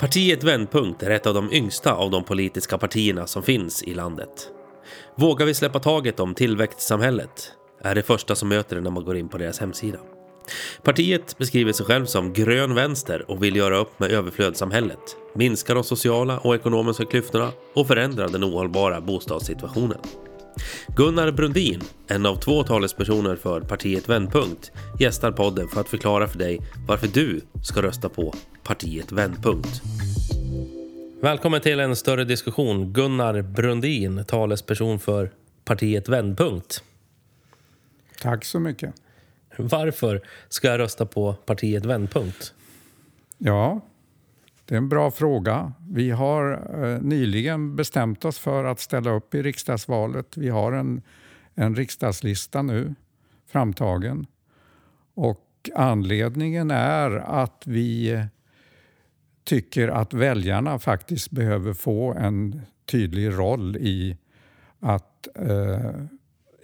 Partiet Vändpunkt är ett av de yngsta av de politiska partierna som finns i landet. Vågar vi släppa taget om tillväxtsamhället? Är det första som möter det när man går in på deras hemsida. Partiet beskriver sig själv som grön vänster och vill göra upp med överflödssamhället, minska de sociala och ekonomiska klyftorna och förändra den ohållbara bostadssituationen. Gunnar Brundin, en av två talespersoner för partiet Vändpunkt, gästar podden för att förklara för dig varför du ska rösta på partiet Vändpunkt. Välkommen till en större diskussion. Gunnar Brundin, talesperson för partiet Vändpunkt. Tack så mycket. Varför ska jag rösta på partiet Vändpunkt? Ja, det är en bra fråga. Vi har eh, nyligen bestämt oss för att ställa upp i riksdagsvalet. Vi har en, en riksdagslista nu framtagen. Och anledningen är att vi tycker att väljarna faktiskt behöver få en tydlig roll i att eh,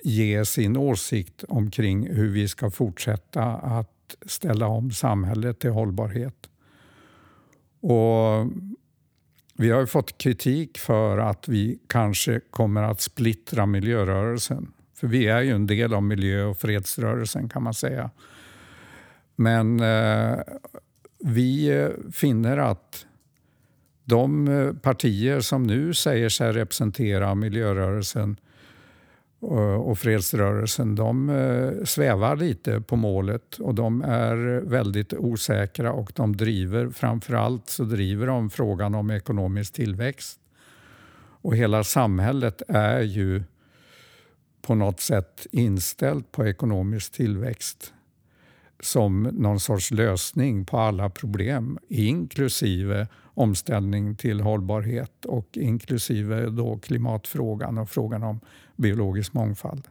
ge sin åsikt omkring hur vi ska fortsätta att ställa om samhället till hållbarhet. Och vi har fått kritik för att vi kanske kommer att splittra miljörörelsen. För vi är ju en del av miljö och fredsrörelsen kan man säga. Men eh, vi eh, finner att de eh, partier som nu säger sig representera miljörörelsen eh, och fredsrörelsen de svävar lite på målet och de är väldigt osäkra och de driver, framförallt så driver de frågan om ekonomisk tillväxt. Och hela samhället är ju på något sätt inställt på ekonomisk tillväxt som någon sorts lösning på alla problem inklusive omställning till hållbarhet och inklusive då klimatfrågan och frågan om biologisk mångfald.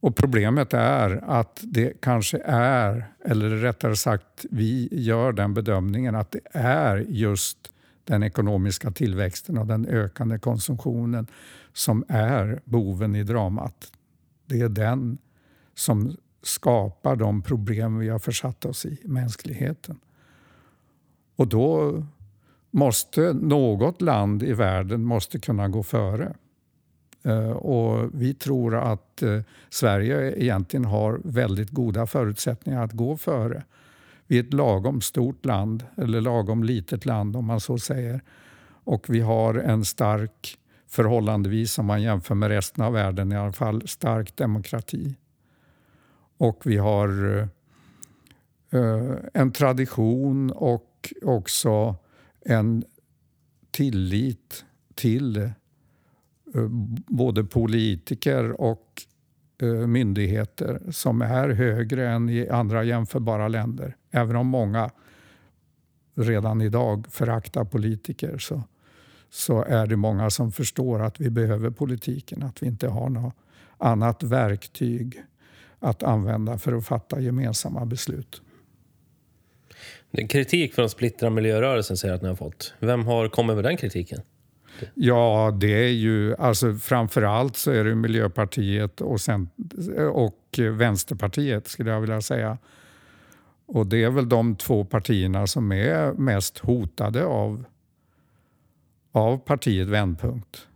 Och Problemet är att det kanske är, eller rättare sagt vi gör den bedömningen att det är just den ekonomiska tillväxten och den ökande konsumtionen som är boven i dramat. Det är den som skapar de problem vi har försatt oss i, mänskligheten. Och då måste något land i världen måste kunna gå före. Eh, och vi tror att eh, Sverige egentligen har väldigt goda förutsättningar att gå före. Vi är ett lagom stort land, eller lagom litet land om man så säger. Och vi har en stark, förhållandevis om man jämför med resten av världen i alla fall, stark demokrati. Och vi har eh, en tradition och också en tillit till eh, både politiker och eh, myndigheter som är högre än i andra jämförbara länder. Även om många redan idag föraktar politiker så, så är det många som förstår att vi behöver politiken, att vi inte har något annat verktyg att använda för att fatta gemensamma beslut. Den kritik från Splittra miljörörelsen säger att ni har fått. Vem har kommit med den kritiken? Ja, det är ju alltså framförallt så är det Miljöpartiet och, sen, och Vänsterpartiet skulle jag vilja säga. Och det är väl de två partierna som är mest hotade av, av partiet Vändpunkt.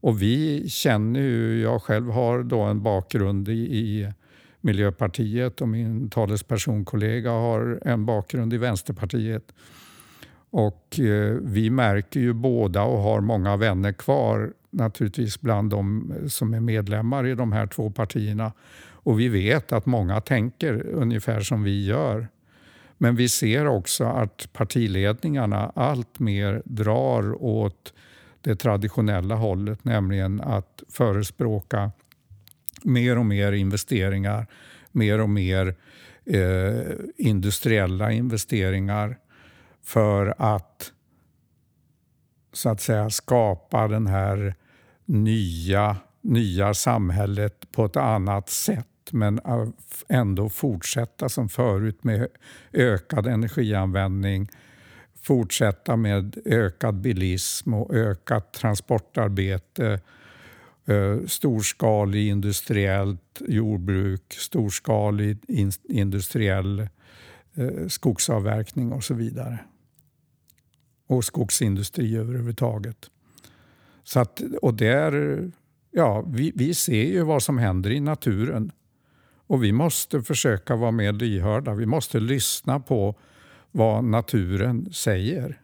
Och vi känner ju, jag själv har då en bakgrund i, i Miljöpartiet och min talespersonkollega har en bakgrund i Vänsterpartiet. Och eh, vi märker ju båda och har många vänner kvar naturligtvis bland de som är medlemmar i de här två partierna. Och vi vet att många tänker ungefär som vi gör. Men vi ser också att partiledningarna allt mer drar åt det traditionella hållet, nämligen att förespråka mer och mer investeringar, mer och mer eh, industriella investeringar för att så att säga skapa den här nya, nya samhället på ett annat sätt men ändå fortsätta som förut med ökad energianvändning, fortsätta med ökad bilism och ökat transportarbete eh, storskalig industriellt jordbruk, storskalig in, industriell eh, skogsavverkning och så vidare. och skogsindustri överhuvudtaget. Så att, och där, ja, vi, vi ser ju vad som händer i naturen och vi måste försöka vara mer lyhörda. Vi måste lyssna på vad naturen säger.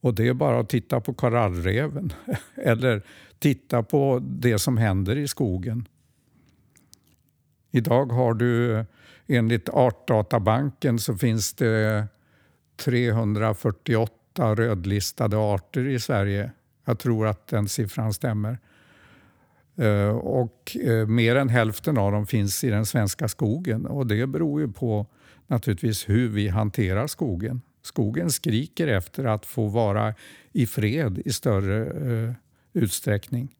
Och det är bara att titta på korallreven eller titta på det som händer i skogen. Idag har du enligt Artdatabanken så finns det 348 rödlistade arter i Sverige. Jag tror att den siffran stämmer. Eh, och eh, mer än hälften av dem finns i den svenska skogen och det beror ju på naturligtvis hur vi hanterar skogen. Skogen skriker efter att få vara i fred i större eh, utsträckning.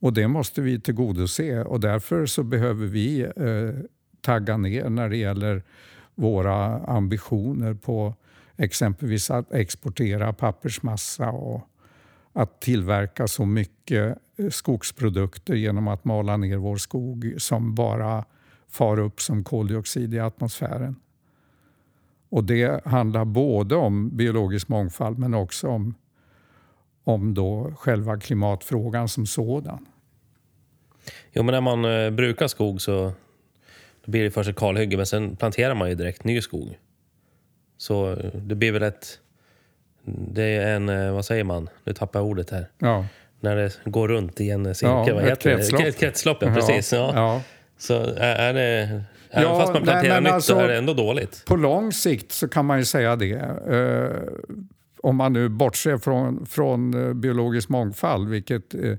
Och det måste vi tillgodose och därför så behöver vi eh, tagga ner när det gäller våra ambitioner på exempelvis att exportera pappersmassa och att tillverka så mycket eh, skogsprodukter genom att mala ner vår skog som bara far upp som koldioxid i atmosfären. Och Det handlar både om biologisk mångfald men också om, om då själva klimatfrågan som sådan. Jo, men när man eh, brukar skog så då blir det först ett kalhygge men sen planterar man ju direkt ny skog. Så eh, det blir väl ett... Det är en, eh, vad säger man? Nu tappar jag ordet här. Ja. När det går runt i en cirkel, Ja, vad ett heter kretslopp. det? Ett kretslopp, ja precis. Ja. Ja. Så är, det... Även Ja, fast man nej, planterar men nytt alltså- så är det ändå dåligt. På lång sikt så kan man ju säga det. Om man nu bortser från, från eh, biologisk mångfald, vilket eh,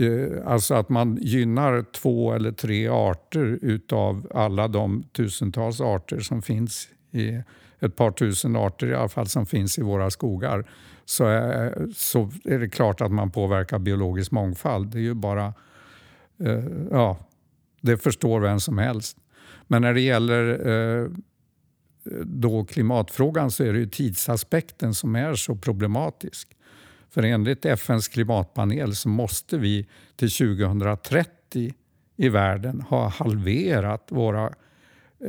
eh, alltså att man gynnar två eller tre arter utav alla de tusentals arter som finns i ett par tusen arter i alla fall som finns i våra skogar så är, så är det klart att man påverkar biologisk mångfald. Det är ju bara, eh, ja, det förstår vem som helst. Men när det gäller eh, då klimatfrågan så är det ju tidsaspekten som är så problematisk. För enligt FNs klimatpanel så måste vi till 2030 i världen ha halverat våra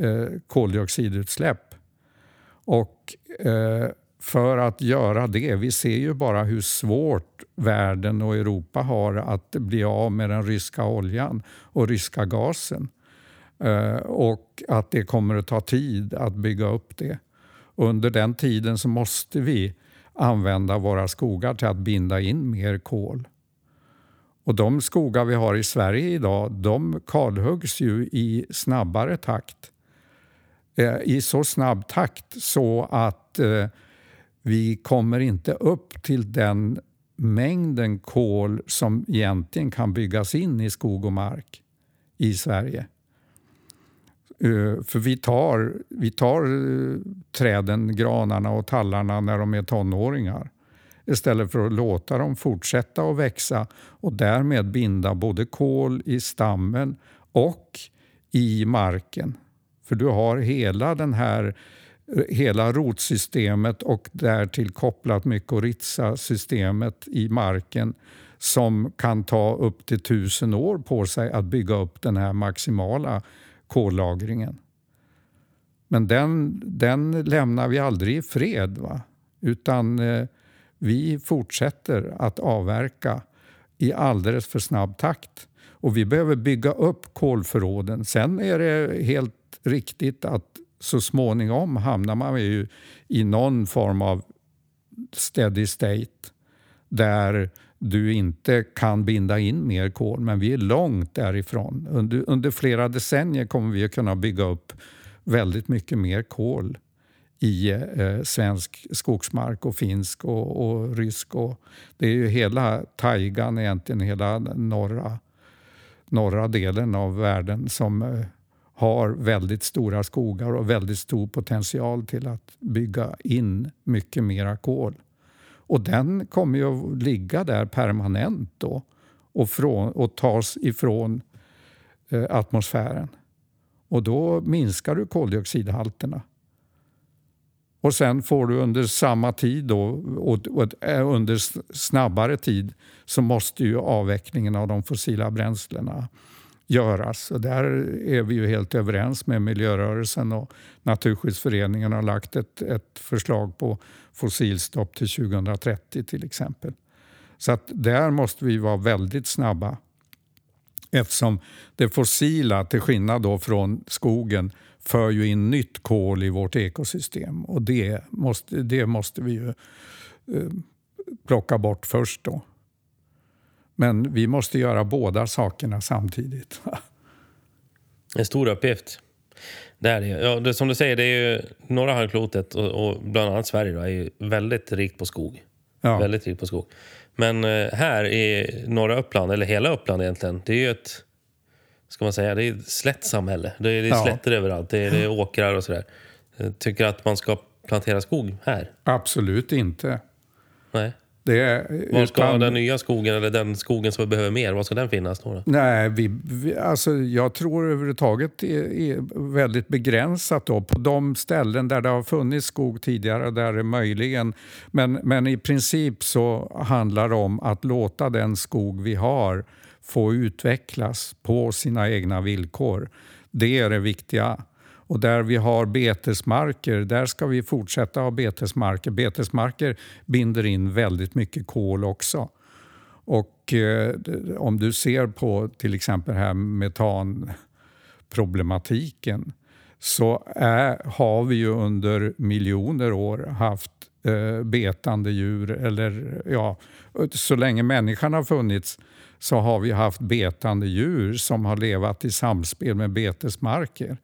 eh, koldioxidutsläpp. Och eh, för att göra det, vi ser ju bara hur svårt världen och Europa har att bli av med den ryska oljan och ryska gasen. Eh, och att det kommer att ta tid att bygga upp det. Under den tiden så måste vi använda våra skogar till att binda in mer kol. Och de skogar vi har i Sverige idag, de kalhuggs ju i snabbare takt. Eh, I så snabb takt så att eh, vi kommer inte upp till den mängden kol som egentligen kan byggas in i skog och mark i Sverige. Eh, för vi tar, vi tar eh, träden, granarna och tallarna när de är tonåringar istället för att låta dem fortsätta att växa och därmed binda både kol i stammen och i marken. För du har hela den här eh, hela rotsystemet och därtill kopplat mykorrhiza-systemet i marken som kan ta upp till tusen år på sig att bygga upp den här maximala kollagringen. Men den, den lämnar vi aldrig i fred. Va? Utan eh, vi fortsätter att avverka i alldeles för snabb takt. Och vi behöver bygga upp kolförråden. Sen är det helt riktigt att så småningom hamnar man ju i någon form av steady state där du inte kan binda in mer kol, men vi är långt därifrån. Under, under flera decennier kommer vi att kunna bygga upp väldigt mycket mer kol i eh, svensk skogsmark och finsk och, och rysk. Och det är ju hela taigan, egentligen hela norra, norra delen av världen som eh, har väldigt stora skogar och väldigt stor potential till att bygga in mycket mera kol. Och den kommer ju att ligga där permanent då och, från, och tas ifrån eh, atmosfären. Och då minskar du koldioxidhalterna. Och sen får du under samma tid då, och, och eh, under snabbare tid så måste ju avvecklingen av de fossila bränslena göras. Och där är vi ju helt överens med miljörörelsen och Naturskyddsföreningen har lagt ett, ett förslag på fossilstopp till 2030 till exempel. Så att där måste vi vara väldigt snabba. Eftersom det fossila, till skillnad då från skogen, för ju in nytt kol i vårt ekosystem. Och det måste, det måste vi ju eh, plocka bort först. då. Men vi måste göra båda sakerna samtidigt. En stor uppgift. Det är det. Ja, det, som du säger, det är ju norra halvklotet och, och bland annat Sverige då, är ju väldigt rikt på skog. Ja. Väldigt rikt på skog. Men eh, här i norra Uppland, eller hela Uppland egentligen, det är ju ett ska man säga, det är ett slätt samhälle. Det är, det är ja. slätter överallt, det är, det är åkrar och sådär. Tycker att man ska plantera skog här? Absolut inte. Nej. Det, var ska utan, den nya skogen, eller den skogen som vi behöver mer, var ska den finnas då? Nej, vi, vi, alltså jag tror överhuvudtaget det är väldigt begränsat då, på de ställen där det har funnits skog tidigare, där det möjligen... Men, men i princip så handlar det om att låta den skog vi har få utvecklas på sina egna villkor. Det är det viktiga. Och där vi har betesmarker, där ska vi fortsätta ha betesmarker. Betesmarker binder in väldigt mycket kol också. Och eh, om du ser på till exempel här metanproblematiken så är, har vi ju under miljoner år haft eh, betande djur. Eller, ja, så länge människan har funnits så har vi haft betande djur som har levat i samspel med betesmarker.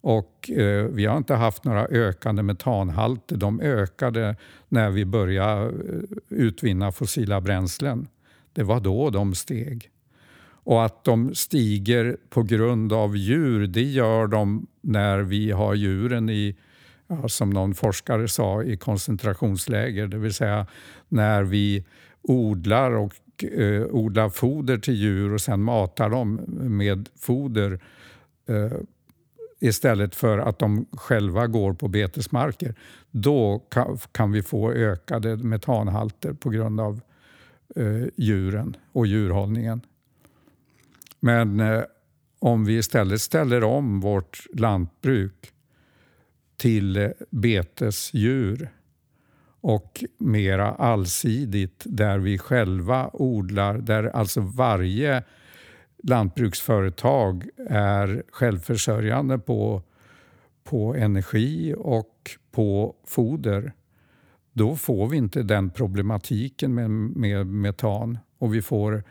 Och eh, vi har inte haft några ökande metanhalter. De ökade när vi började eh, utvinna fossila bränslen. Det var då de steg. Och att de stiger på grund av djur, det gör de när vi har djuren i, ja, som någon forskare sa, i koncentrationsläger. Det vill säga när vi odlar och eh, odlar foder till djur och sen matar dem med foder eh, istället för att de själva går på betesmarker. Då kan, vi få ökade metanhalter på grund av eh, djuren och djurhållningen. Men eh, om vi istället ställer om vårt lantbruk till eh, betesdjur och mera allsidigt där vi själva odlar, där alltså varje lantbruksföretag är självförsörjande på, på energi och på foder då får vi inte den problematiken med, med metan och vi får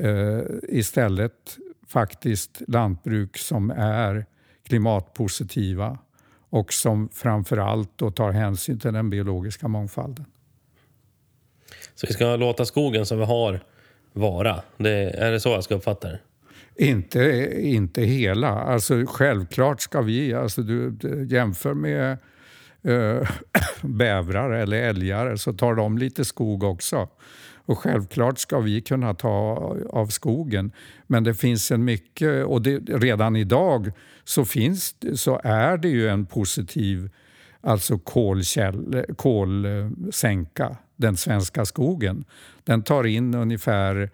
eh, istället faktiskt lantbruk som är klimatpositiva och som framför allt tar hänsyn till den biologiska mångfalden. Så vi ska låta skogen som vi har vara? Det, är det så jag ska uppfatta det? Inte, inte hela. Alltså, självklart ska vi... Alltså, du, jämför med äh, bävrar eller älgar så tar de lite skog också. Och självklart ska vi kunna ta av skogen. Men det finns en mycket, och det, redan idag så, finns, så är det ju en positiv alltså kolkäll, kolsänka, den svenska skogen. Den tar in ungefär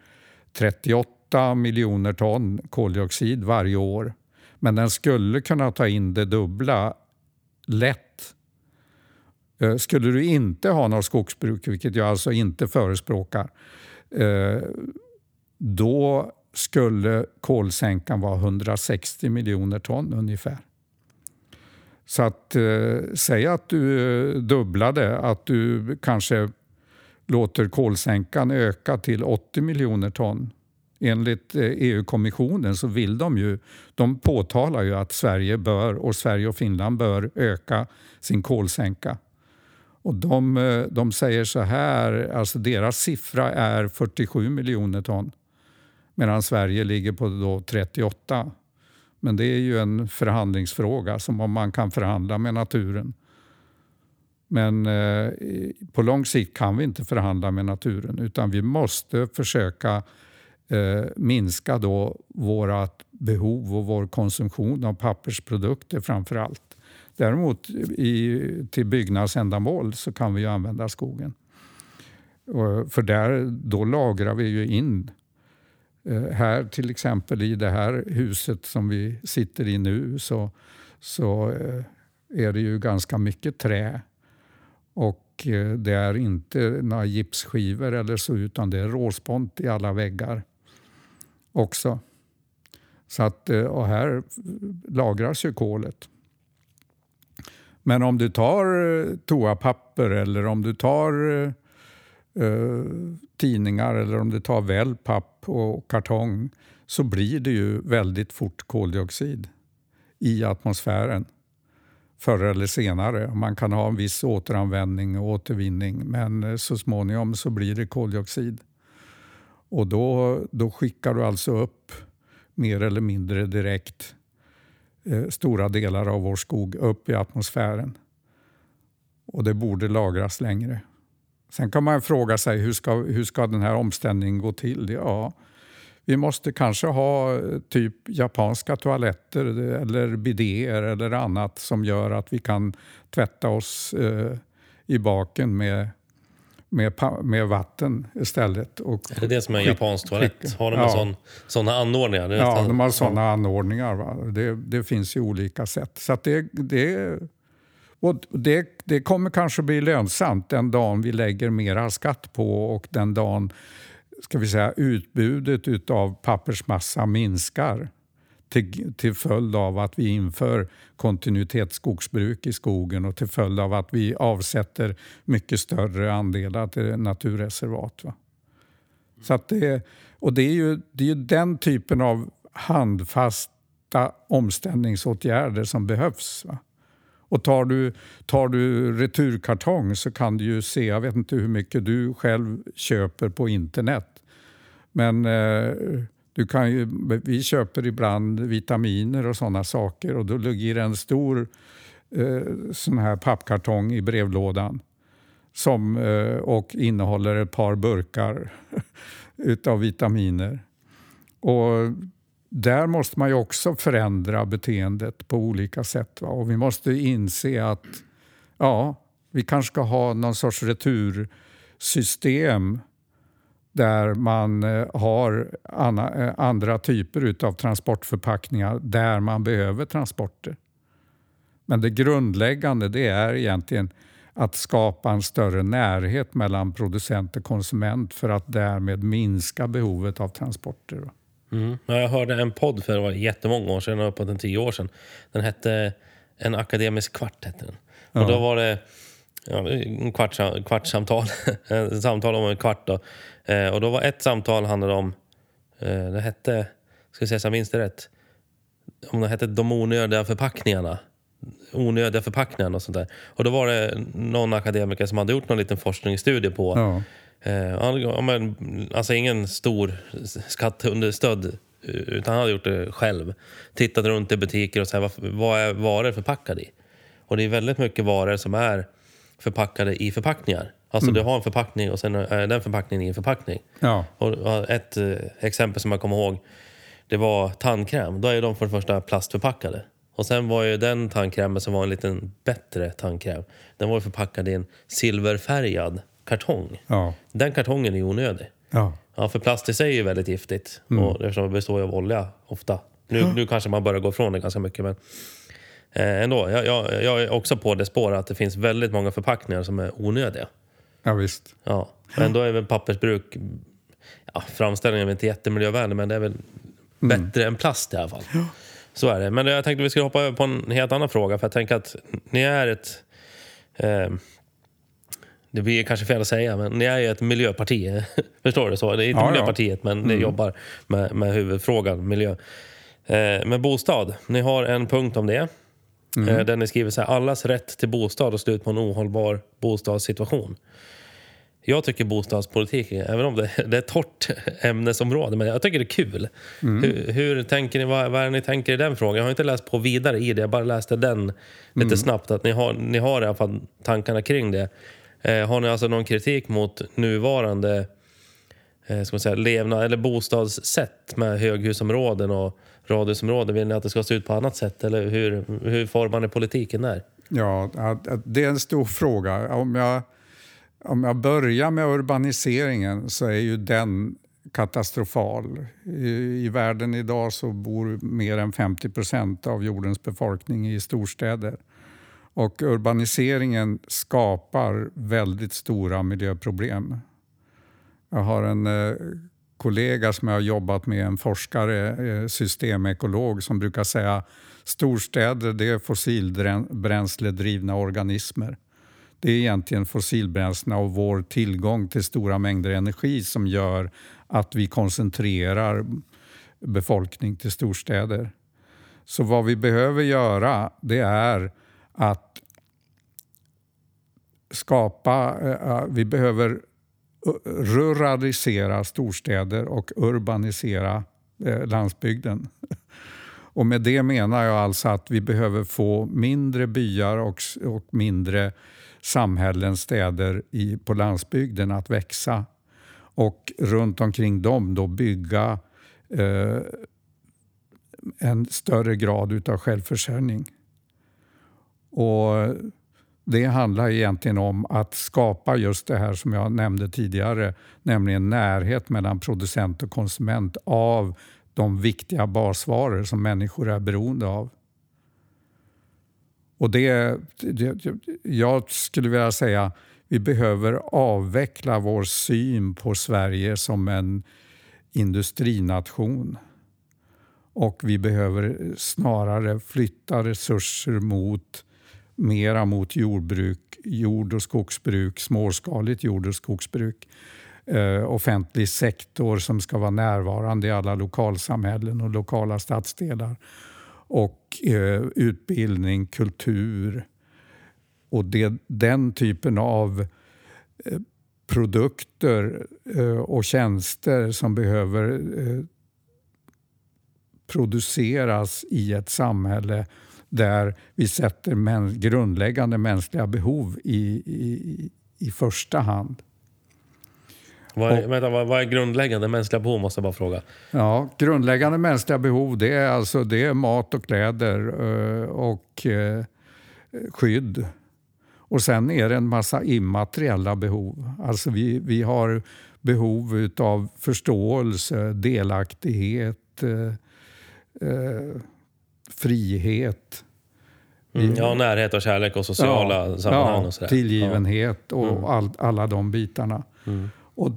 38 miljoner ton koldioxid varje år. Men den skulle kunna ta in det dubbla lätt eh, skulle du inte ha något skogsbruk, vilket jag alltså inte förespråkar, eh, då skulle kolsänkan vara 160 miljoner ton ungefär. Så att eh, säg att du eh, dubblade, att du kanske låter kolsänkan öka till 80 miljoner ton. Enligt eh, EU-kommissionen så vill de ju, de påtalar ju att Sverige bör och Sverige och Finland bör öka sin kolsänka. Och de, eh, de säger så här, alltså deras siffra är 47 miljoner ton medan Sverige ligger på då 38. Men det är ju en förhandlingsfråga, som om man kan förhandla med naturen. Men eh, på lång sikt kan vi inte förhandla med naturen utan vi måste försöka eh, minska då vårt behov och vår konsumtion av pappersprodukter framför allt. Däremot i, till byggnadsändamål så kan vi använda skogen. För där, då lagrar vi ju in Eh, här till exempel i det här huset som vi sitter i nu så, så eh, är det ju ganska mycket trä. Och eh, det är inte några gipsskivor eller så utan det är råspont i alla väggar också. Så att, eh, och här eh, lagras ju kolet. Men om du tar toapapper eller om du tar eh, tidningar eller om du tar wellpapp och kartong så blir det ju väldigt fort koldioxid i atmosfären förr eller senare. Man kan ha en viss återanvändning och återvinning men eh, så småningom så blir det koldioxid. Och då, då skickar du alltså upp mer eller mindre direkt eh, stora delar av vår skog upp i atmosfären. Och det borde lagras längre. Sen kan man fråga sig hur ska, hur ska den här omställningen gå till? Ja, vi måste kanske ha eh, typ japanska toaletter eller bidéer eller annat som gör att vi kan tvätta oss eh, i baken med, med, med vatten istället. Och är det det som är en japansk toalett? Har de ja. sån, såna anordningar? Ja, de har såna anordningar. Va? Det, det finns ju olika sätt. Så det, det och det, det kommer kanske bli lönsamt den dagen vi lägger mera skatt på och den dagen ska vi säga, utbudet av pappersmassa minskar till, till följd av att vi inför kontinuitetsskogsbruk i skogen och till följd av att vi avsätter mycket större andelar till naturreservat. Va? Så att det, och det är ju det är den typen av handfasta omställningsåtgärder som behövs. Va? Och tar du, tar du returkartong så kan du ju se, jag vet inte hur mycket du själv köper på internet. Men eh, du kan ju, vi köper ibland vitaminer och sådana saker och då ligger en stor eh, sån här pappkartong i brevlådan som, eh, och innehåller ett par burkar utav vitaminer. Och där måste man ju också förändra beteendet på olika sätt. Va? Och vi måste inse att ja, vi kanske ska ha någon sorts retursystem där man eh, har eh, andra typer av transportförpackningar där man behöver transporter. Men det grundläggande det är egentligen att skapa en större närhet mellan producent och konsument för att därmed minska behovet av transporter. Mm. Jag hörde en podd för det var jättemånga år sedan, uppåt en tio år sedan. Den hette En akademisk kvart. Hette den. Ja. Och då var det ja, en kvarts, kvartssamtal. samtal om en kvart. Då. Eh, och då var ett samtal handlade om, eh, det hette, ska jag säga så jag minns det rätt, om det hette De onödiga förpackningarna. Onödiga förpackningar och sånt där. Och då var det någon akademiker som hade gjort någon liten forskningsstudie på ja Eh, men, alltså ingen stor skatteunderstödd, utan han hade gjort det själv. Tittat runt i butiker och så här, vad, vad är varor förpackade i? Och det är väldigt mycket varor som är förpackade i förpackningar. Alltså mm. du har en förpackning och sen är den förpackningen i en förpackning. Ja. Och ett eh, exempel som jag kommer ihåg, det var tandkräm. Då är de för det första plastförpackade. Och sen var ju den tandkrämen som var en liten bättre tandkräm, den var förpackad i en silverfärgad kartong. Ja. Den kartongen är onödig. Ja. Ja, för plast i sig är ju väldigt giftigt. Mm. Och eftersom det består av olja ofta. Nu, ja. nu kanske man börjar gå ifrån det ganska mycket. Men eh, ändå, jag, jag, jag, är också på det spåret att det finns väldigt många förpackningar som är onödiga. Ja, visst. Ja. Men då är väl pappersbruk... Ja, framställningen är inte jättemiljövänlig, men det är väl mm. bättre än plast i alla fall. Ja. Så är det. Men jag tänkte vi skulle hoppa över på en helt annan fråga. För jag tänker att ni är ett... Eh, det blir kanske fel att säga, men ni är ju ett miljöparti. Förstår du? så? Det är inte ja, Miljöpartiet, men ni mm. jobbar med, med huvudfrågan miljö. Eh, med bostad, ni har en punkt om det. Mm. Eh, där ni skriver så här, allas rätt till bostad och slut på en ohållbar bostadssituation. Jag tycker bostadspolitik, även om det, det är ett torrt ämnesområde, men jag tycker det är kul. Mm. Hur, hur, tänker ni, vad, vad är det ni tänker i den frågan? Jag har inte läst på vidare i det, jag bara läste den lite mm. snabbt. Att ni har, ni har i alla fall tankarna kring det. Eh, har ni alltså någon kritik mot nuvarande eh, ska man säga, levnad, eller bostadssätt med höghusområden och radhusområde? Vill ni att det ska se ut på annat sätt? Eller hur, hur formar ni politiken där? Ja, det är en stor fråga. Om jag, om jag börjar med urbaniseringen så är ju den katastrofal. I, I, världen idag så bor mer än 50 procent av jordens befolkning i storstäder. Och urbaniseringen skapar väldigt stora miljöproblem. Jag har en eh, kollega som jag har jobbat med, en forskare, eh, systemekolog, som brukar säga storstäder det är fossilbränsledrivna organismer. Det är egentligen fossilbränslena och vår tillgång till stora mängder energi som gör att vi koncentrerar befolkning till storstäder. Så vad vi behöver göra det är att skapa, eh, eh, vi behöver ruralisera storstäder och urbanisera eh, landsbygden. Och med det menar jag alltså att vi behöver få mindre byar och, och mindre samhällen, städer i, på landsbygden att växa. Och runt omkring dem då bygga eh, en större grad av självförsörjning. Och det handlar egentligen om att skapa just det här som jag nämnde tidigare, nämligen närhet mellan producent och konsument av de viktiga basvaror som människor är beroende av. Och det, det, jag skulle vilja säga vi behöver avveckla vår syn på Sverige som en industrination. Och vi behöver snarare flytta resurser mot mera mot jordbruk, jord och skogsbruk, småskaligt jord och skogsbruk. Eh, offentlig sektor som ska vara närvarande i alla lokalsamhällen och lokala stadsdelar. Och eh, utbildning, kultur och det, den typen av eh, produkter eh, och tjänster som behöver eh, produceras i ett samhälle där vi sätter mäns grundläggande mänskliga behov i, i, i första hand. Vad är, och, vänta, vad, vad är grundläggande mänskliga behov? måste jag bara fråga. Ja, grundläggande mänskliga behov det är, alltså, det är mat och kläder eh, och eh, skydd. Och sen är det en massa immateriella behov. Alltså vi, vi har behov av förståelse, delaktighet, eh, eh frihet. Mm, ja, närhet och kärlek och sociala ja, sammanhang. och sådär. Tillgivenhet och mm. all, alla de bitarna. Mm. Och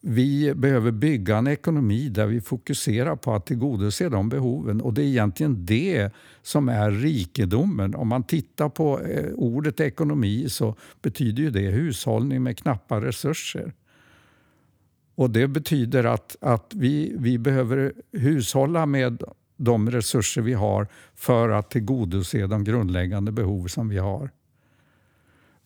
vi behöver bygga en ekonomi där vi fokuserar på att tillgodose de behoven. Och Det är egentligen det som är rikedomen. Om man tittar på eh, ordet ekonomi så betyder ju det hushållning med knappa resurser. Och Det betyder att, att vi, vi behöver hushålla med de resurser vi har för att tillgodose de grundläggande behov som vi har.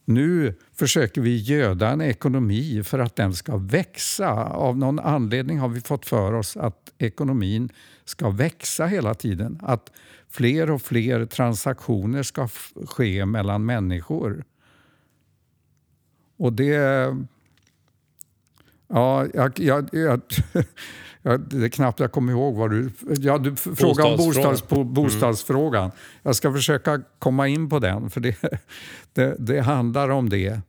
Nu försöker vi göda en ekonomi för att den ska växa. Av någon anledning har vi fått för oss att ekonomin ska växa hela tiden. Att fler och fler transaktioner ska ske mellan människor. Och det... Ja, jag, jag, jag Ja, det är knappt jag kommer ihåg vad du... Ja, du frågade om bostads, mm. bostadsfrågan. Mm. Jag ska försöka komma in på den, för det, det, det handlar om det.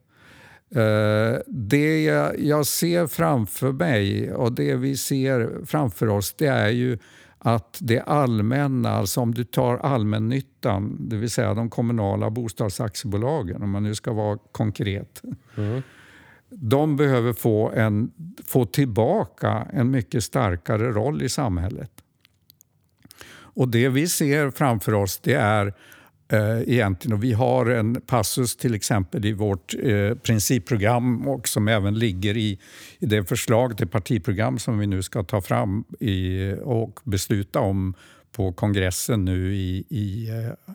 Uh, det jag ser framför mig och det vi ser framför oss det är ju att det allmänna, alltså om du tar allmännyttan, det vill säga de kommunala bostadsaktiebolagen om man nu ska vara konkret. Mm de behöver få, en, få tillbaka en mycket starkare roll i samhället. Och Det vi ser framför oss det är eh, egentligen, och vi har en passus till exempel i vårt eh, principprogram och som även ligger i, i det förslag till partiprogram som vi nu ska ta fram i, och besluta om på kongressen nu i, i, eh,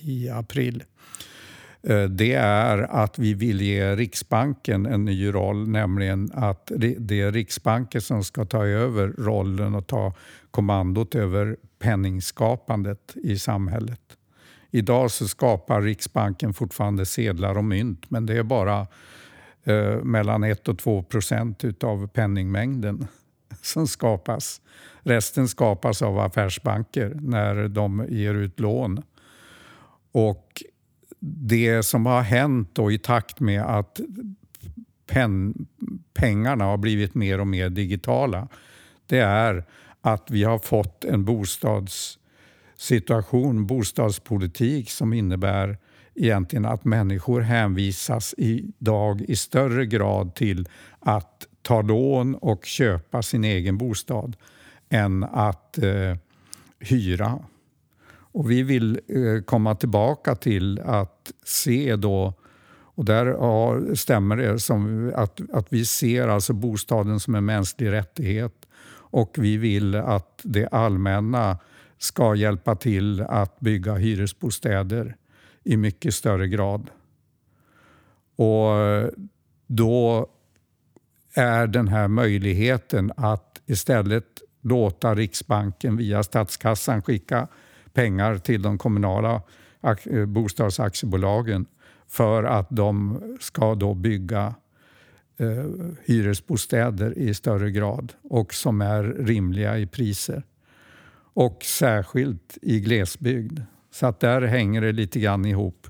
i april. Eh, det är att vi vill ge Riksbanken en ny roll, nämligen att det är Riksbanken som ska ta över rollen och ta kommandot över penningskapandet i samhället. Idag så skapar Riksbanken fortfarande sedlar och mynt, men det är bara eh, mellan 1 och 2 procent av penningmängden som skapas. Resten skapas av affärsbanker när de ger ut lån. Och det som har hänt då i takt med att pen, pengarna har blivit mer och mer digitala det är att vi har fått en bostadssituation, bostadspolitik som innebär egentligen att människor hänvisas idag i större grad till att ta lån och köpa sin egen bostad än att eh, hyra. Och vi vill eh, komma tillbaka till att se då och där ja, stämmer det som att, att vi ser alltså bostaden som en mänsklig rättighet och vi vill att det allmänna ska hjälpa till att bygga hyresbostäder i mycket större grad. Och då är den här möjligheten att istället låta Riksbanken via statskassan skicka pengar till de kommunala eh, bostadsaktiebolagen för att de ska då bygga eh, hyresbostäder i större grad och som är rimliga i priser. Och särskilt i glesbygd. Så att där hänger det lite grann ihop.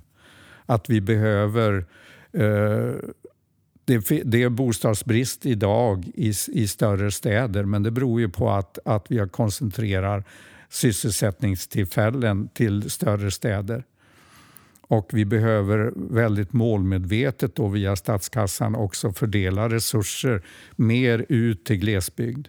Att vi behöver eh, det, det är bostadsbrist idag i, i större städer men det beror ju på att, att vi koncentrerar sysselsättningstillfällen till större städer. Och vi behöver väldigt målmedvetet då via statskassan också fördela resurser mer ut till glesbygd.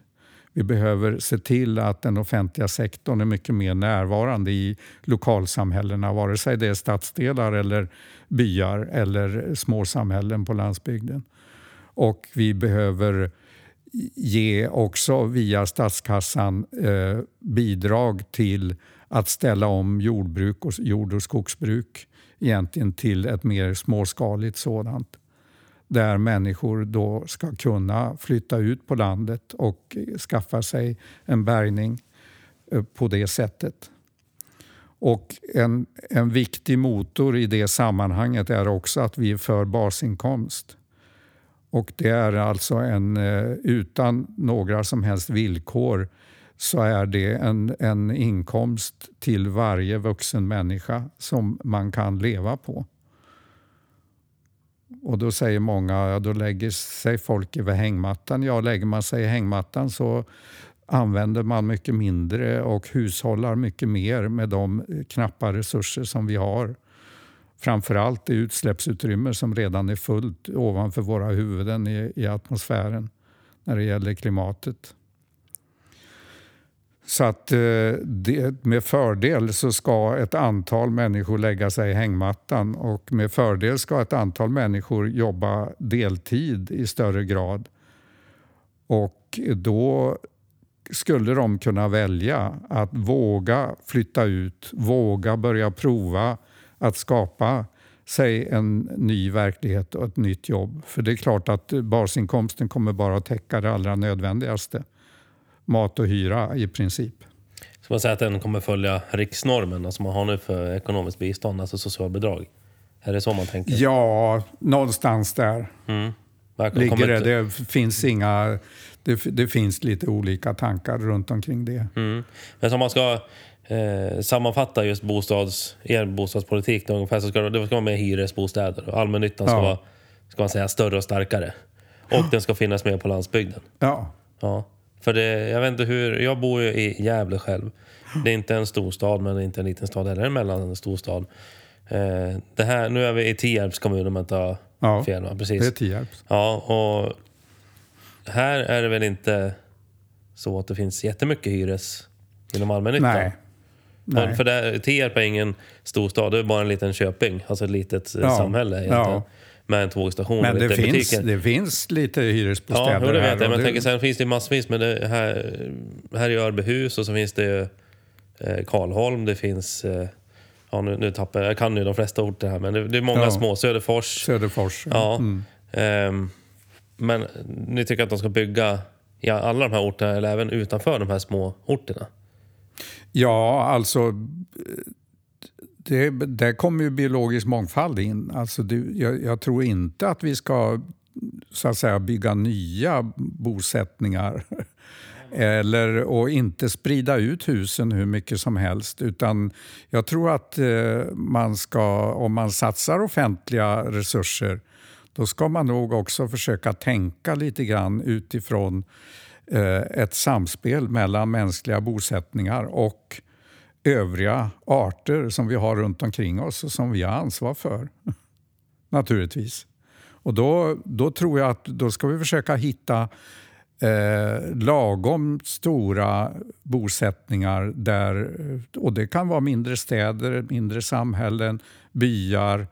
Vi behöver se till att den offentliga sektorn är mycket mer närvarande i lokalsamhällena, vare sig det är stadsdelar eller byar eller småsamhällen på landsbygden. Och vi behöver ge också via statskassan eh, bidrag till att ställa om jordbruk och jord och skogsbruk egentligen till ett mer småskaligt sådant. Där människor då ska kunna flytta ut på landet och skaffa sig en bärgning eh, på det sättet. Och en, en viktig motor i det sammanhanget är också att vi är för basinkomst. Och det är alltså en, eh, utan några som helst villkor så är det en, en inkomst till varje vuxen människa som man kan leva på. Och då säger många, ja, då lägger sig folk över hängmattan. Ja, lägger man sig i hängmattan så använder man mycket mindre och hushållar mycket mer med de knappa resurser som vi har. Framförallt det utsläppsutrymme som redan är fullt ovanför våra huvuden i, i atmosfären när det gäller klimatet. Så att eh, det, med fördel så ska ett antal människor lägga sig i hängmattan och med fördel ska ett antal människor jobba deltid i större grad. Och då skulle de kunna välja att våga flytta ut, våga börja prova att skapa sig en ny verklighet och ett nytt jobb. För det är klart att basinkomsten kommer bara att täcka det allra nödvändigaste mat och hyra i princip. Så man säger att den kommer följa riksnormen, alltså man har nu för ekonomiskt bistånd, alltså socialbidrag? Är det så man tänker? Ja, någonstans där mm. ligger det. Det finns, inga, det, det, finns lite olika tankar runt omkring det. Mm. Men om man ska eh, sammanfatta just bostads, er bostadspolitik, ungefär, så ska det, det ska vara med hyresbostäder. Allmännyttan ska ja. vara ska man säga, större och starkare. Och den ska finnas med på landsbygden. Ja. ja. För det, jag vet inte hur, jag bor ju i Gävle själv. Det är inte en storstad men inte en liten stad heller, en mellanstorstad. Eh, det här, nu är vi i Tierps kommun om jag inte har ja, fel. Va? Precis. det är Tierps. Ja, och här är det väl inte så att det finns jättemycket hyres inom allmännyttan? Nej. Nej. För där, Tierp är ingen storstad, det är bara en liten köping. Alltså ett litet ja. samhälle egentligen. Ja med en tågstation men och lite det finns, butiker. det finns lite hyresbostäder Ja, det vet jag. Men jag tänker, sen finns det massvis. Men det här, här i Örbyhus och så finns det eh, Karlholm, det finns... Eh, ja, nu, nu tappar jag, jag kan ju de flesta orter här, men det, det är många ja. små. Söderfors. Söderfors, ja. ja. Mm. Um, men ni tycker att de ska bygga i alla de här orterna, eller även utanför de här små orterna? Ja, alltså eh, det, där kommer ju biologisk mångfald in. Alltså det, jag, jag, tror inte att vi ska så att säga, bygga nya bosättningar eller, och inte sprida ut husen hur mycket som helst. Utan jag tror att eh, man ska, om man satsar offentliga resurser då ska man nog också försöka tänka lite grann utifrån eh, Eh, ett samspel mellan mänskliga bosättningar och övriga arter som vi har runt omkring oss och som vi har ansvar för. Naturligtvis. Och då, då tror jag att då ska vi försöka hitta eh, lagom stora bosättningar där, och det kan vara mindre städer, mindre samhällen, byar,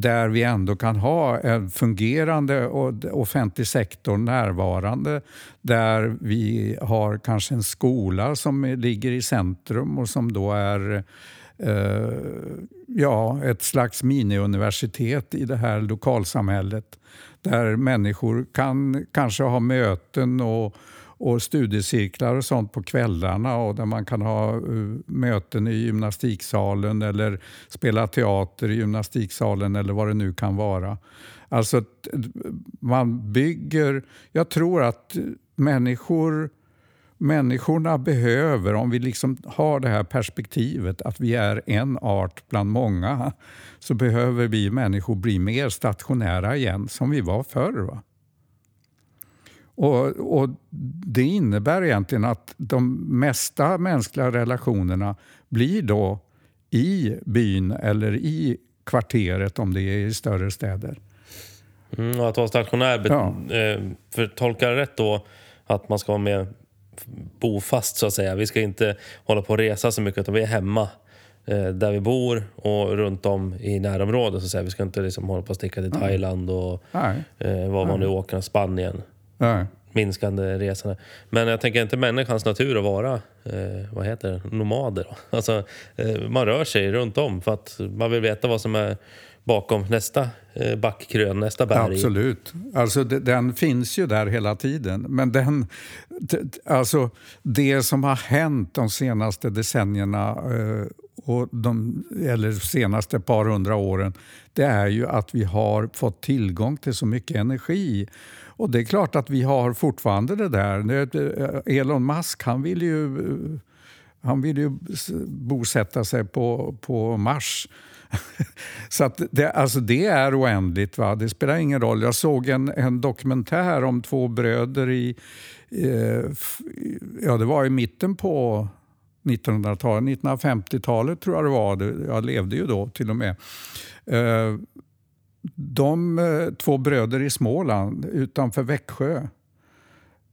där vi ändå kan ha en fungerande offentlig sektor närvarande. Där vi har kanske en skola som ligger i centrum och som då är eh, ja, ett slags miniuniversitet i det här lokalsamhället. Där människor kan kanske ha möten och, och studiecirklar och sånt på kvällarna och där man kan ha eh, möten i gymnastiksalen eller spela teater i gymnastiksalen eller vad det nu kan vara. Alltså eh, man bygger... Jag tror att människor människorna behöver, om vi liksom har det här perspektivet att vi är en art bland många, så behöver vi människor bli mer stationära igen, som vi var förr. Va? Och, och, Det innebär egentligen att de mesta mänskliga relationerna blir då i byn eller i kvarteret om det är i större städer. Mm, att vara stationär, ja. Eh, för tolkar rätt då att man ska vara med bofast så att säga. Vi ska inte hålla på och resa så mycket utan vi är hemma eh, där vi bor och runt om i närområdet. Så att säga. Vi ska inte liksom hålla på och sticka till Thailand och eh, var man nu åker, Spanien. Nej. Minskande resande. Men jag tänker inte människans natur att vara eh, vad heter det? nomader. Alltså, eh, man rör sig runt om för att man vill veta vad som är bakom nästa eh, backkrön, nästa berg. Absolut. Alltså, den finns ju där hela tiden. Men den, alltså, det som har hänt de senaste decennierna eh, och de, eller senaste par hundra åren det är ju att vi har fått tillgång till så mycket energi. Och det är klart att vi har fortfarande det där. Eh, Elon Musk han vill ju, han vill ju bosätta sig på, på Mars. Så att det, alltså det är oändligt. Va? Det spelar ingen roll. Jag såg en, en dokumentär om två bröder i... Eh, ja, det var i mitten på 1900-talet. 1950-talet tror jag det var. Jag levde ju då till och med. Eh, de eh, två bröder i Småland utanför Växjö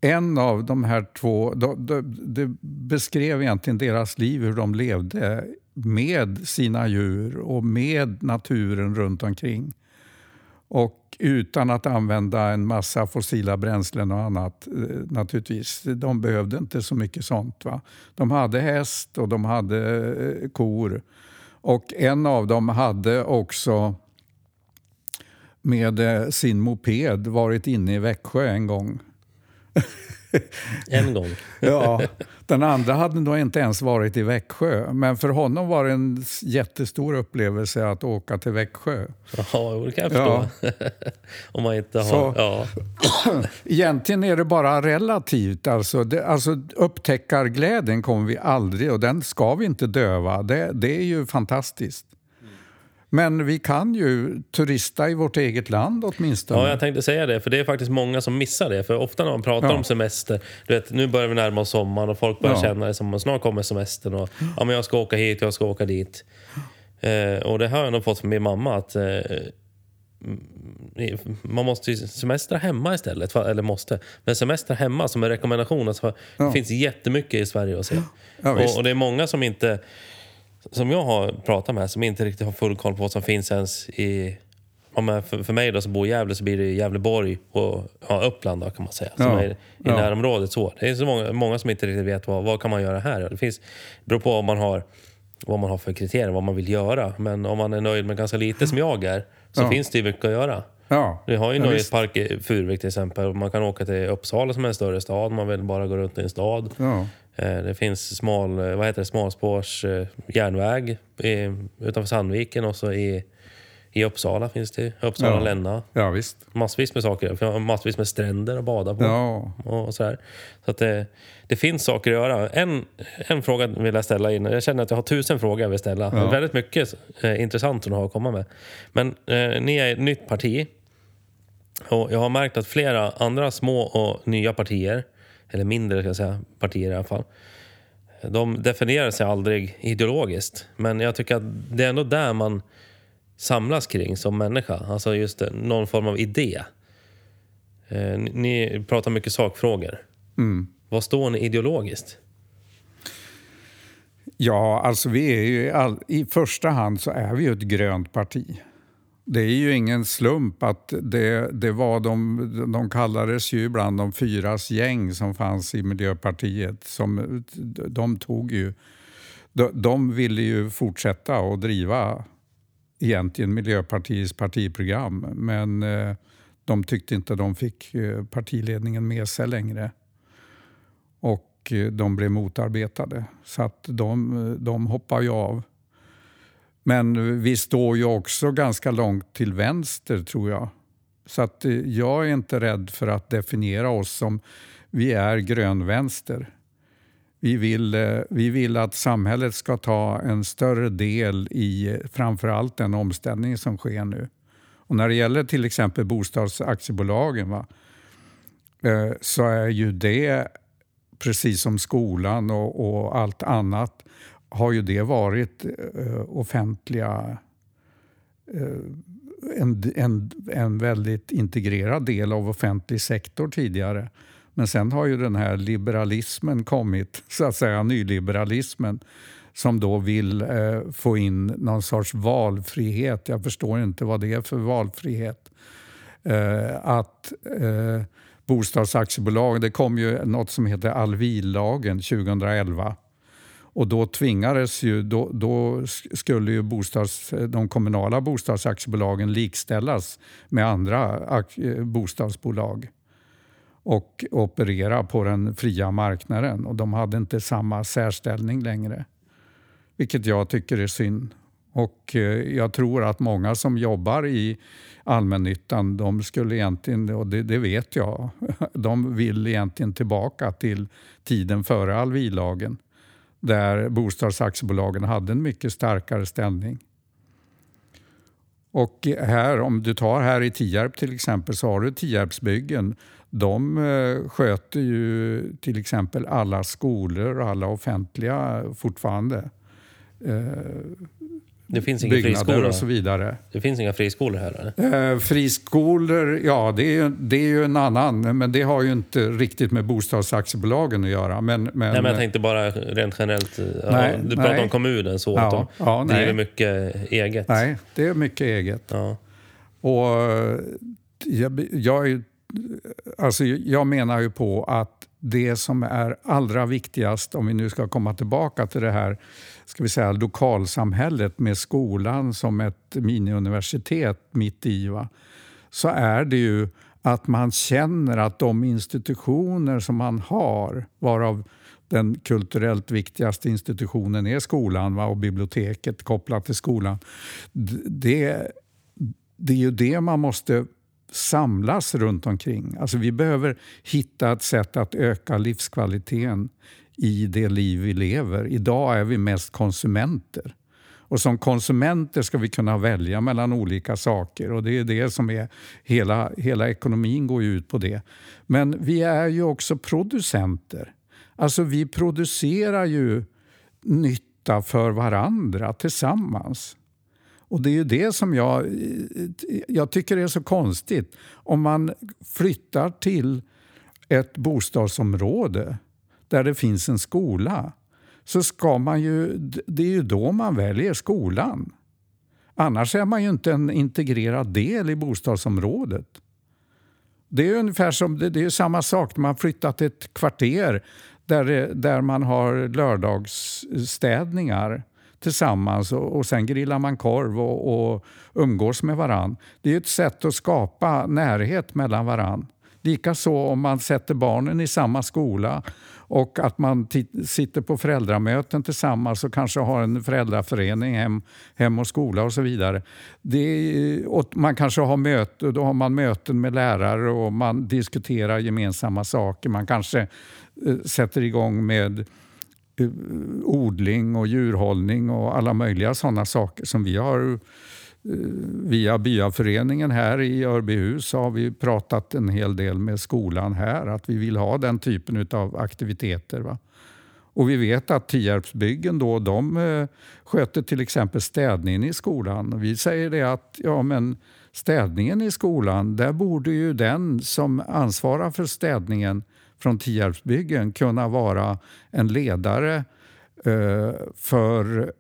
en av de här två Det de, de beskrev egentligen deras liv, hur de levde med sina djur och med naturen runt omkring. Och utan att använda en massa fossila bränslen och annat. Eh, naturligtvis. De behövde inte så mycket sånt. Va? De hade häst och de hade eh, kor. Och en av dem hade också med eh, sin moped varit inne i Växjö en gång. En gång. ja, den andra hade nog inte ens varit i Växjö. Men för honom var det en jättestor upplevelse att åka till Växjö. Ja, det kan jag förstå. Ja. Om man inte har... Så, ja. Egentligen är det bara relativt. Alltså, det, alltså, upptäckarglädjen kommer vi aldrig och den ska vi inte döva. Det, det är ju fantastiskt. Men vi kan ju turista i vårt eget land åtminstone. Ja, jag tänkte säga det. För det är faktiskt många som missar det. För ofta när man pratar ja. om semester, du vet, nu börjar vi närma oss sommaren och folk börjar ja. känna det som att snart kommer semestern och ja, men jag ska åka hit, jag ska åka dit. Eh, och det har jag nog fått från min mamma att eh, man måste ju semestra hemma istället. Eller måste. Men semestra hemma som en rekommendation. Alltså, ja. Det finns jättemycket i Sverige att se. Och, och, det är många som inte som jag har pratat med som inte riktigt har full koll på vad som finns ens i... för, för mig då som bor i Gävle så blir det Gävleborg och ja, Uppland då, kan man säga. Som ja, är i ja. närområdet. Så. Det är så många, många som inte riktigt vet vad, vad kan man göra här. Det finns, beror på om man har, vad man har för kriterier, vad man vill göra. Men om man är nöjd med ganska lite som jag är så ja. finns det ju mycket att göra. Ja, Vi har ju ja, Nöjespark i Furuvik till exempel. Man kan åka till Uppsala som är en större stad. Man vill bara gå runt i en stad. Ja. Eh, det finns smal, eh, vad heter det, smalspårs eh, järnväg utanför Sandviken och så i, i Uppsala finns det. Uppsala, ja. Länna. Ja, visst. Massvis med saker. Massvis med stränder att bada på. Ja. Och så här. så att det, det finns saker att göra. En, en fråga vill jag ställa innan. Jag känner att jag har tusen frågor jag vill ställa. Ja. Väldigt mycket eh, intressant du har att komma med. Men eh, ni är ett nytt parti. Och jag har märkt att flera andra små och nya partier, eller mindre ska jag säga, partier i alla fall, de definierar sig aldrig ideologiskt. Men jag tycker att det är ändå där man samlas kring som människa. Alltså just någon form av idé. Eh, ni pratar mycket sakfrågor. Mm. Vad står ni ideologiskt? Ja, alltså vi är ju all, i första hand så är vi ju ett grönt parti. Det är ju ingen slump att det, det var de, de kallades ju ibland de fyras gäng som fanns i Miljöpartiet. Som, de tog ju, de, de ville ju fortsätta att driva egentligen Miljöpartiets partiprogram men eh, de tyckte inte de fick eh, partiledningen med sig längre. Och eh, de blev motarbetade, så att de, de hoppade ju av. Men vi står ju också ganska långt till vänster, tror jag. Så att eh, jag är inte rädd för att definiera oss som vi är grönvänster. Vi vill, eh, vi vill att samhället ska ta en större del i eh, framförallt den omställning som sker nu. Och när det gäller till exempel bostadsaktiebolagen va, så är ju det, precis som skolan och, och allt annat, har ju det varit eh, offentliga eh, en, en, en väldigt integrerad del av offentlig sektor tidigare. Men sen har ju den här liberalismen kommit, så att säga nyliberalismen som då vill eh, få in någon sorts valfrihet. Jag förstår inte vad det är för valfrihet. Eh, att eh, bostadsaktiebolag, det kom ju något som heter Alvillagen 2011. Och då tvingades ju, då, då skulle ju bostads, de kommunala bostadsaktiebolagen likställas med andra bostadsbolag och operera på den fria marknaden. Och de hade inte samma särställning längre. Vilket jag tycker är synd. Och eh, jag tror att många som jobbar i allmännyttan, de skulle egentligen, och det, det vet jag, de vill egentligen tillbaka till tiden före Alvilagen där bostadsaktiebolagen hade en mycket starkare ställning. Och här, om du tar här i Tierp till exempel så har du Tierpsbyggen. De eh, sköter ju till exempel alla skolor och alla offentliga fortfarande eh, det finns inga friskolor och så vidare. Det finns inga friskolor här? Eller? Eh, friskolor, ja det är, ju, det är ju en annan, men det har ju inte riktigt med bostadsaktiebolagen att göra. Men, men, nej, men jag tänkte bara rent generellt. Nej, du pratar nej. om kommunen så, att ja, de ja, driver mycket eget. Nej, det är mycket eget. Ja. Och jag, jag, alltså, jag menar ju på att det som är allra viktigast, om vi nu ska komma tillbaka till det här ska vi säga, lokalsamhället med skolan som ett miniuniversitet mitt i, va? så är det ju att man känner att de institutioner som man har, varav den kulturellt viktigaste institutionen är skolan va? och biblioteket kopplat till skolan. Det, det är ju det man måste samlas runt omkring. Alltså vi behöver hitta ett sätt att öka livskvaliteten i det liv vi lever. Idag är vi mest konsumenter. Och som konsumenter ska vi kunna välja mellan olika saker och det är det som är hela, hela ekonomin går ut på det. Men vi är ju också producenter. Alltså vi producerar ju nytta för varandra tillsammans. Och det är ju det som jag, jag tycker är så konstigt. Om man flyttar till ett bostadsområde där det finns en skola så ska man ju, det är ju då man väljer skolan. Annars är man ju inte en integrerad del i bostadsområdet. Det är ungefär som, det är samma sak när man flyttat till ett kvarter där, där man har lördagsstädningar tillsammans och, och sen grillar man korv och, och umgås med varann. Det är ett sätt att skapa närhet mellan varann. Likaså om man sätter barnen i samma skola och att man sitter på föräldramöten tillsammans och kanske har en föräldraförening, hem, hem och skola och så vidare. Det, och man kanske har möten, då har man möten med lärare och man diskuterar gemensamma saker. Man kanske eh, sätter igång med eh, odling och djurhållning och alla möjliga sådana saker som vi har Eh, via byaföreningen här i Örbyhus har vi pratat en hel del med skolan här att vi vill ha den typen av aktiviteter. Va? Och vi vet att Tierpsbyggen då, de eh, sköter till exempel städningen i skolan. Vi säger det att ja, men städningen i skolan, där borde ju den som ansvarar för städningen från Tierpsbyggen kunna vara en ledare eh, för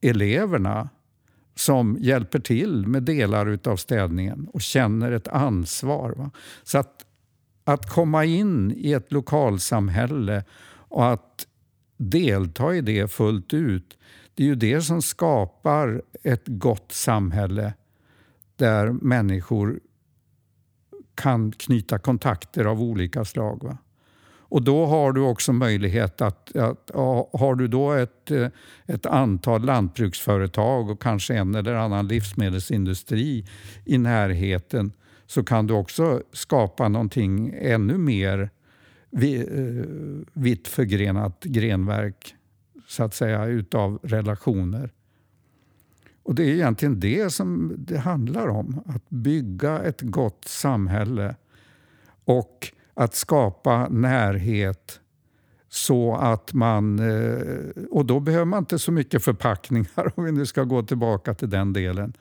eleverna som hjälper till med delar av städningen och känner ett ansvar. Va? Så att, att komma in i ett lokalsamhälle och att delta i det fullt ut, det är ju det som skapar ett gott samhälle där människor kan knyta kontakter av olika slag. Va? Och då har du också möjlighet att, att har du då ett, eh, ett antal lantbruksföretag och kanske en eller annan livsmedelsindustri i närheten så kan du också skapa någonting ännu mer eh, vitt förgrenat grenverk så att säga utav relationer. Och det är egentligen det som det handlar om. Att bygga ett gott samhälle och att skapa närhet så att man... Eh, och då behöver man inte så mycket förpackningar om vi nu ska gå tillbaka till den delen.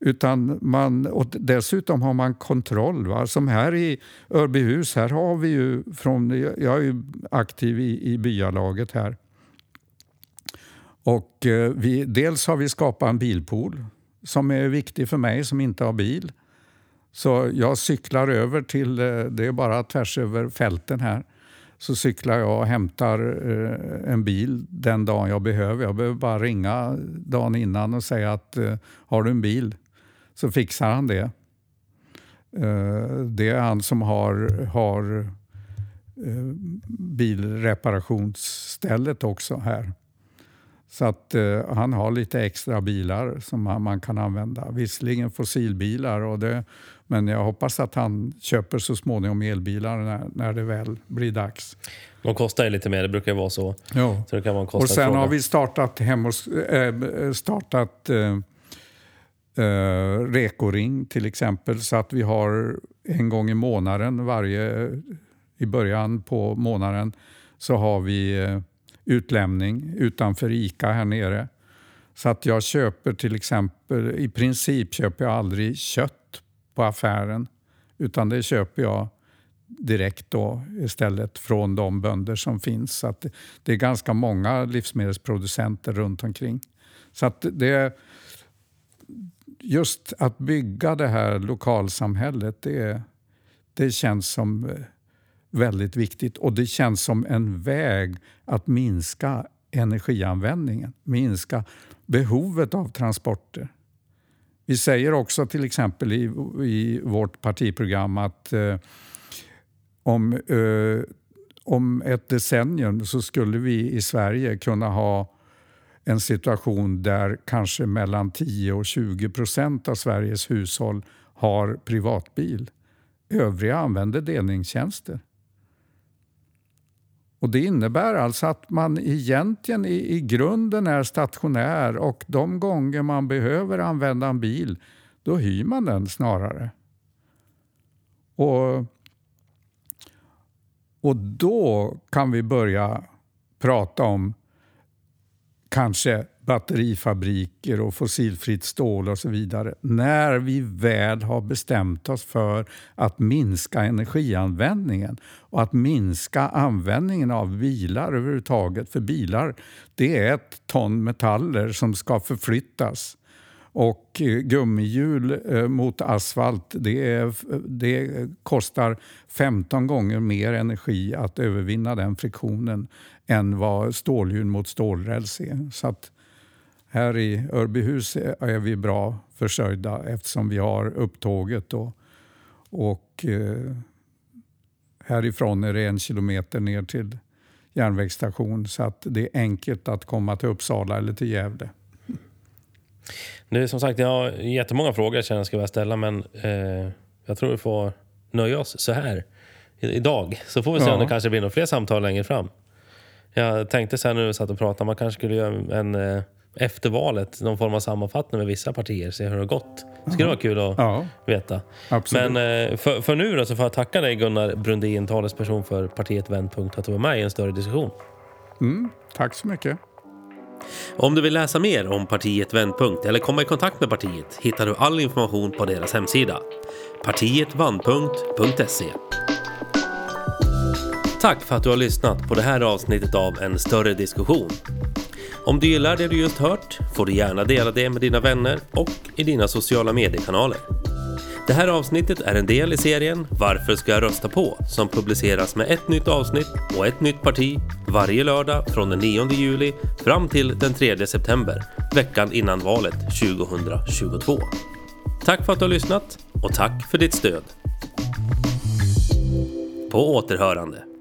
Utan man, och dessutom har man kontroll. Va? Som här i Örbyhus, här har vi ju från, jag är ju aktiv i, i byalaget här. Och eh, vi, dels har vi skapat en bilpool som är viktig för mig som inte har bil. Så jag cyklar över till, eh, det är bara tvärs över fälten här, så cyklar jag och hämtar eh, en bil den dagen jag behöver. Jag behöver bara ringa dagen innan och säga att eh, har du en bil? Så fixar han det. Det är han som har, har bilreparationsstället också här. Så att eh, han har lite extra bilar som man, man, kan använda. Visserligen fossilbilar, och det, men jag hoppas att han köper så småningom elbilar när, när det väl blir dags. De kostar ju lite mer, det brukar vara så. Ja. så det kan vara en och sen fråga. har vi startat, hem och, äh, startat äh, äh, Rekoring till exempel, så att vi har en gång i månaden, varje, i början på månaden, så har vi utlämning utanför ICA här nere. Så att jag köper till exempel, i princip köper jag aldrig kött på affären utan det köper jag direkt då istället från de bönder som finns. Så att det är ganska många livsmedelsproducenter runt omkring. Så att det, just att bygga det här lokalsamhället, det, det känns som eh, väldigt viktigt och det känns som en väg att minska energianvändningen, minska behovet av transporter. Vi säger också till exempel i, i vårt partiprogram att eh, om, eh, om ett decennium så skulle vi i Sverige kunna ha en situation där kanske mellan 10 och 20 procent av Sveriges hushåll har privatbil. Övriga använder delningstjänster. Och Det innebär alltså att man egentligen i, i grunden är stationär och de gånger man behöver använda en bil, då hyr man den snarare. Och, och då kan vi börja prata om kanske batterifabriker och fossilfritt stål och så vidare. När vi väl har bestämt oss för att minska energianvändningen och att minska användningen av bilar överhuvudtaget. För bilar, det är ett ton metaller som ska förflyttas. Och eh, gummihjul eh, mot asfalt, det, är, det kostar 15 gånger mer energi att övervinna den friktionen än vad stålhjul mot stålräls är. Så att här i Örbyhus är vi bra försörjda eftersom vi har upptåget. Och, och eh, härifrån är det en kilometer ner till järnvägsstation så att det är enkelt att komma till Uppsala eller till Gävle. Nu, som sagt, jag har jättemånga frågor jag känner jag ska vilja ställa men eh, jag tror vi får nöja oss så här idag. Så får vi se ja. om det kanske blir några fler samtal längre fram. Jag tänkte här när vi satt och pratade, man kanske skulle göra en eh, efter valet någon form av sammanfattning med vissa partier, se hur det har gått. Det skulle vara kul att Ja, veta. absolut. Men eh, för, för nu då så får jag tacka dig Gunnar Brundin, talesperson för partiet Vändpunkt, att du var med i en större diskussion. mm, tack så mycket. Om du vill läsa mer om partiet Vändpunkt eller komma i kontakt med partiet hittar du all information på deras hemsida. Partietvandpunkt.se Tack för att du har lyssnat på det här avsnittet av En större diskussion. Om du gillar det du just hört får du gärna dela det med dina vänner och i dina sociala mediekanaler. Det här avsnittet är en del i serien Varför ska jag rösta på? som publiceras med ett nytt avsnitt och ett nytt parti varje lördag från den 9 juli fram till den 3 september, veckan innan valet 2022. Tack för att du har lyssnat och tack för ditt stöd. På återhörande.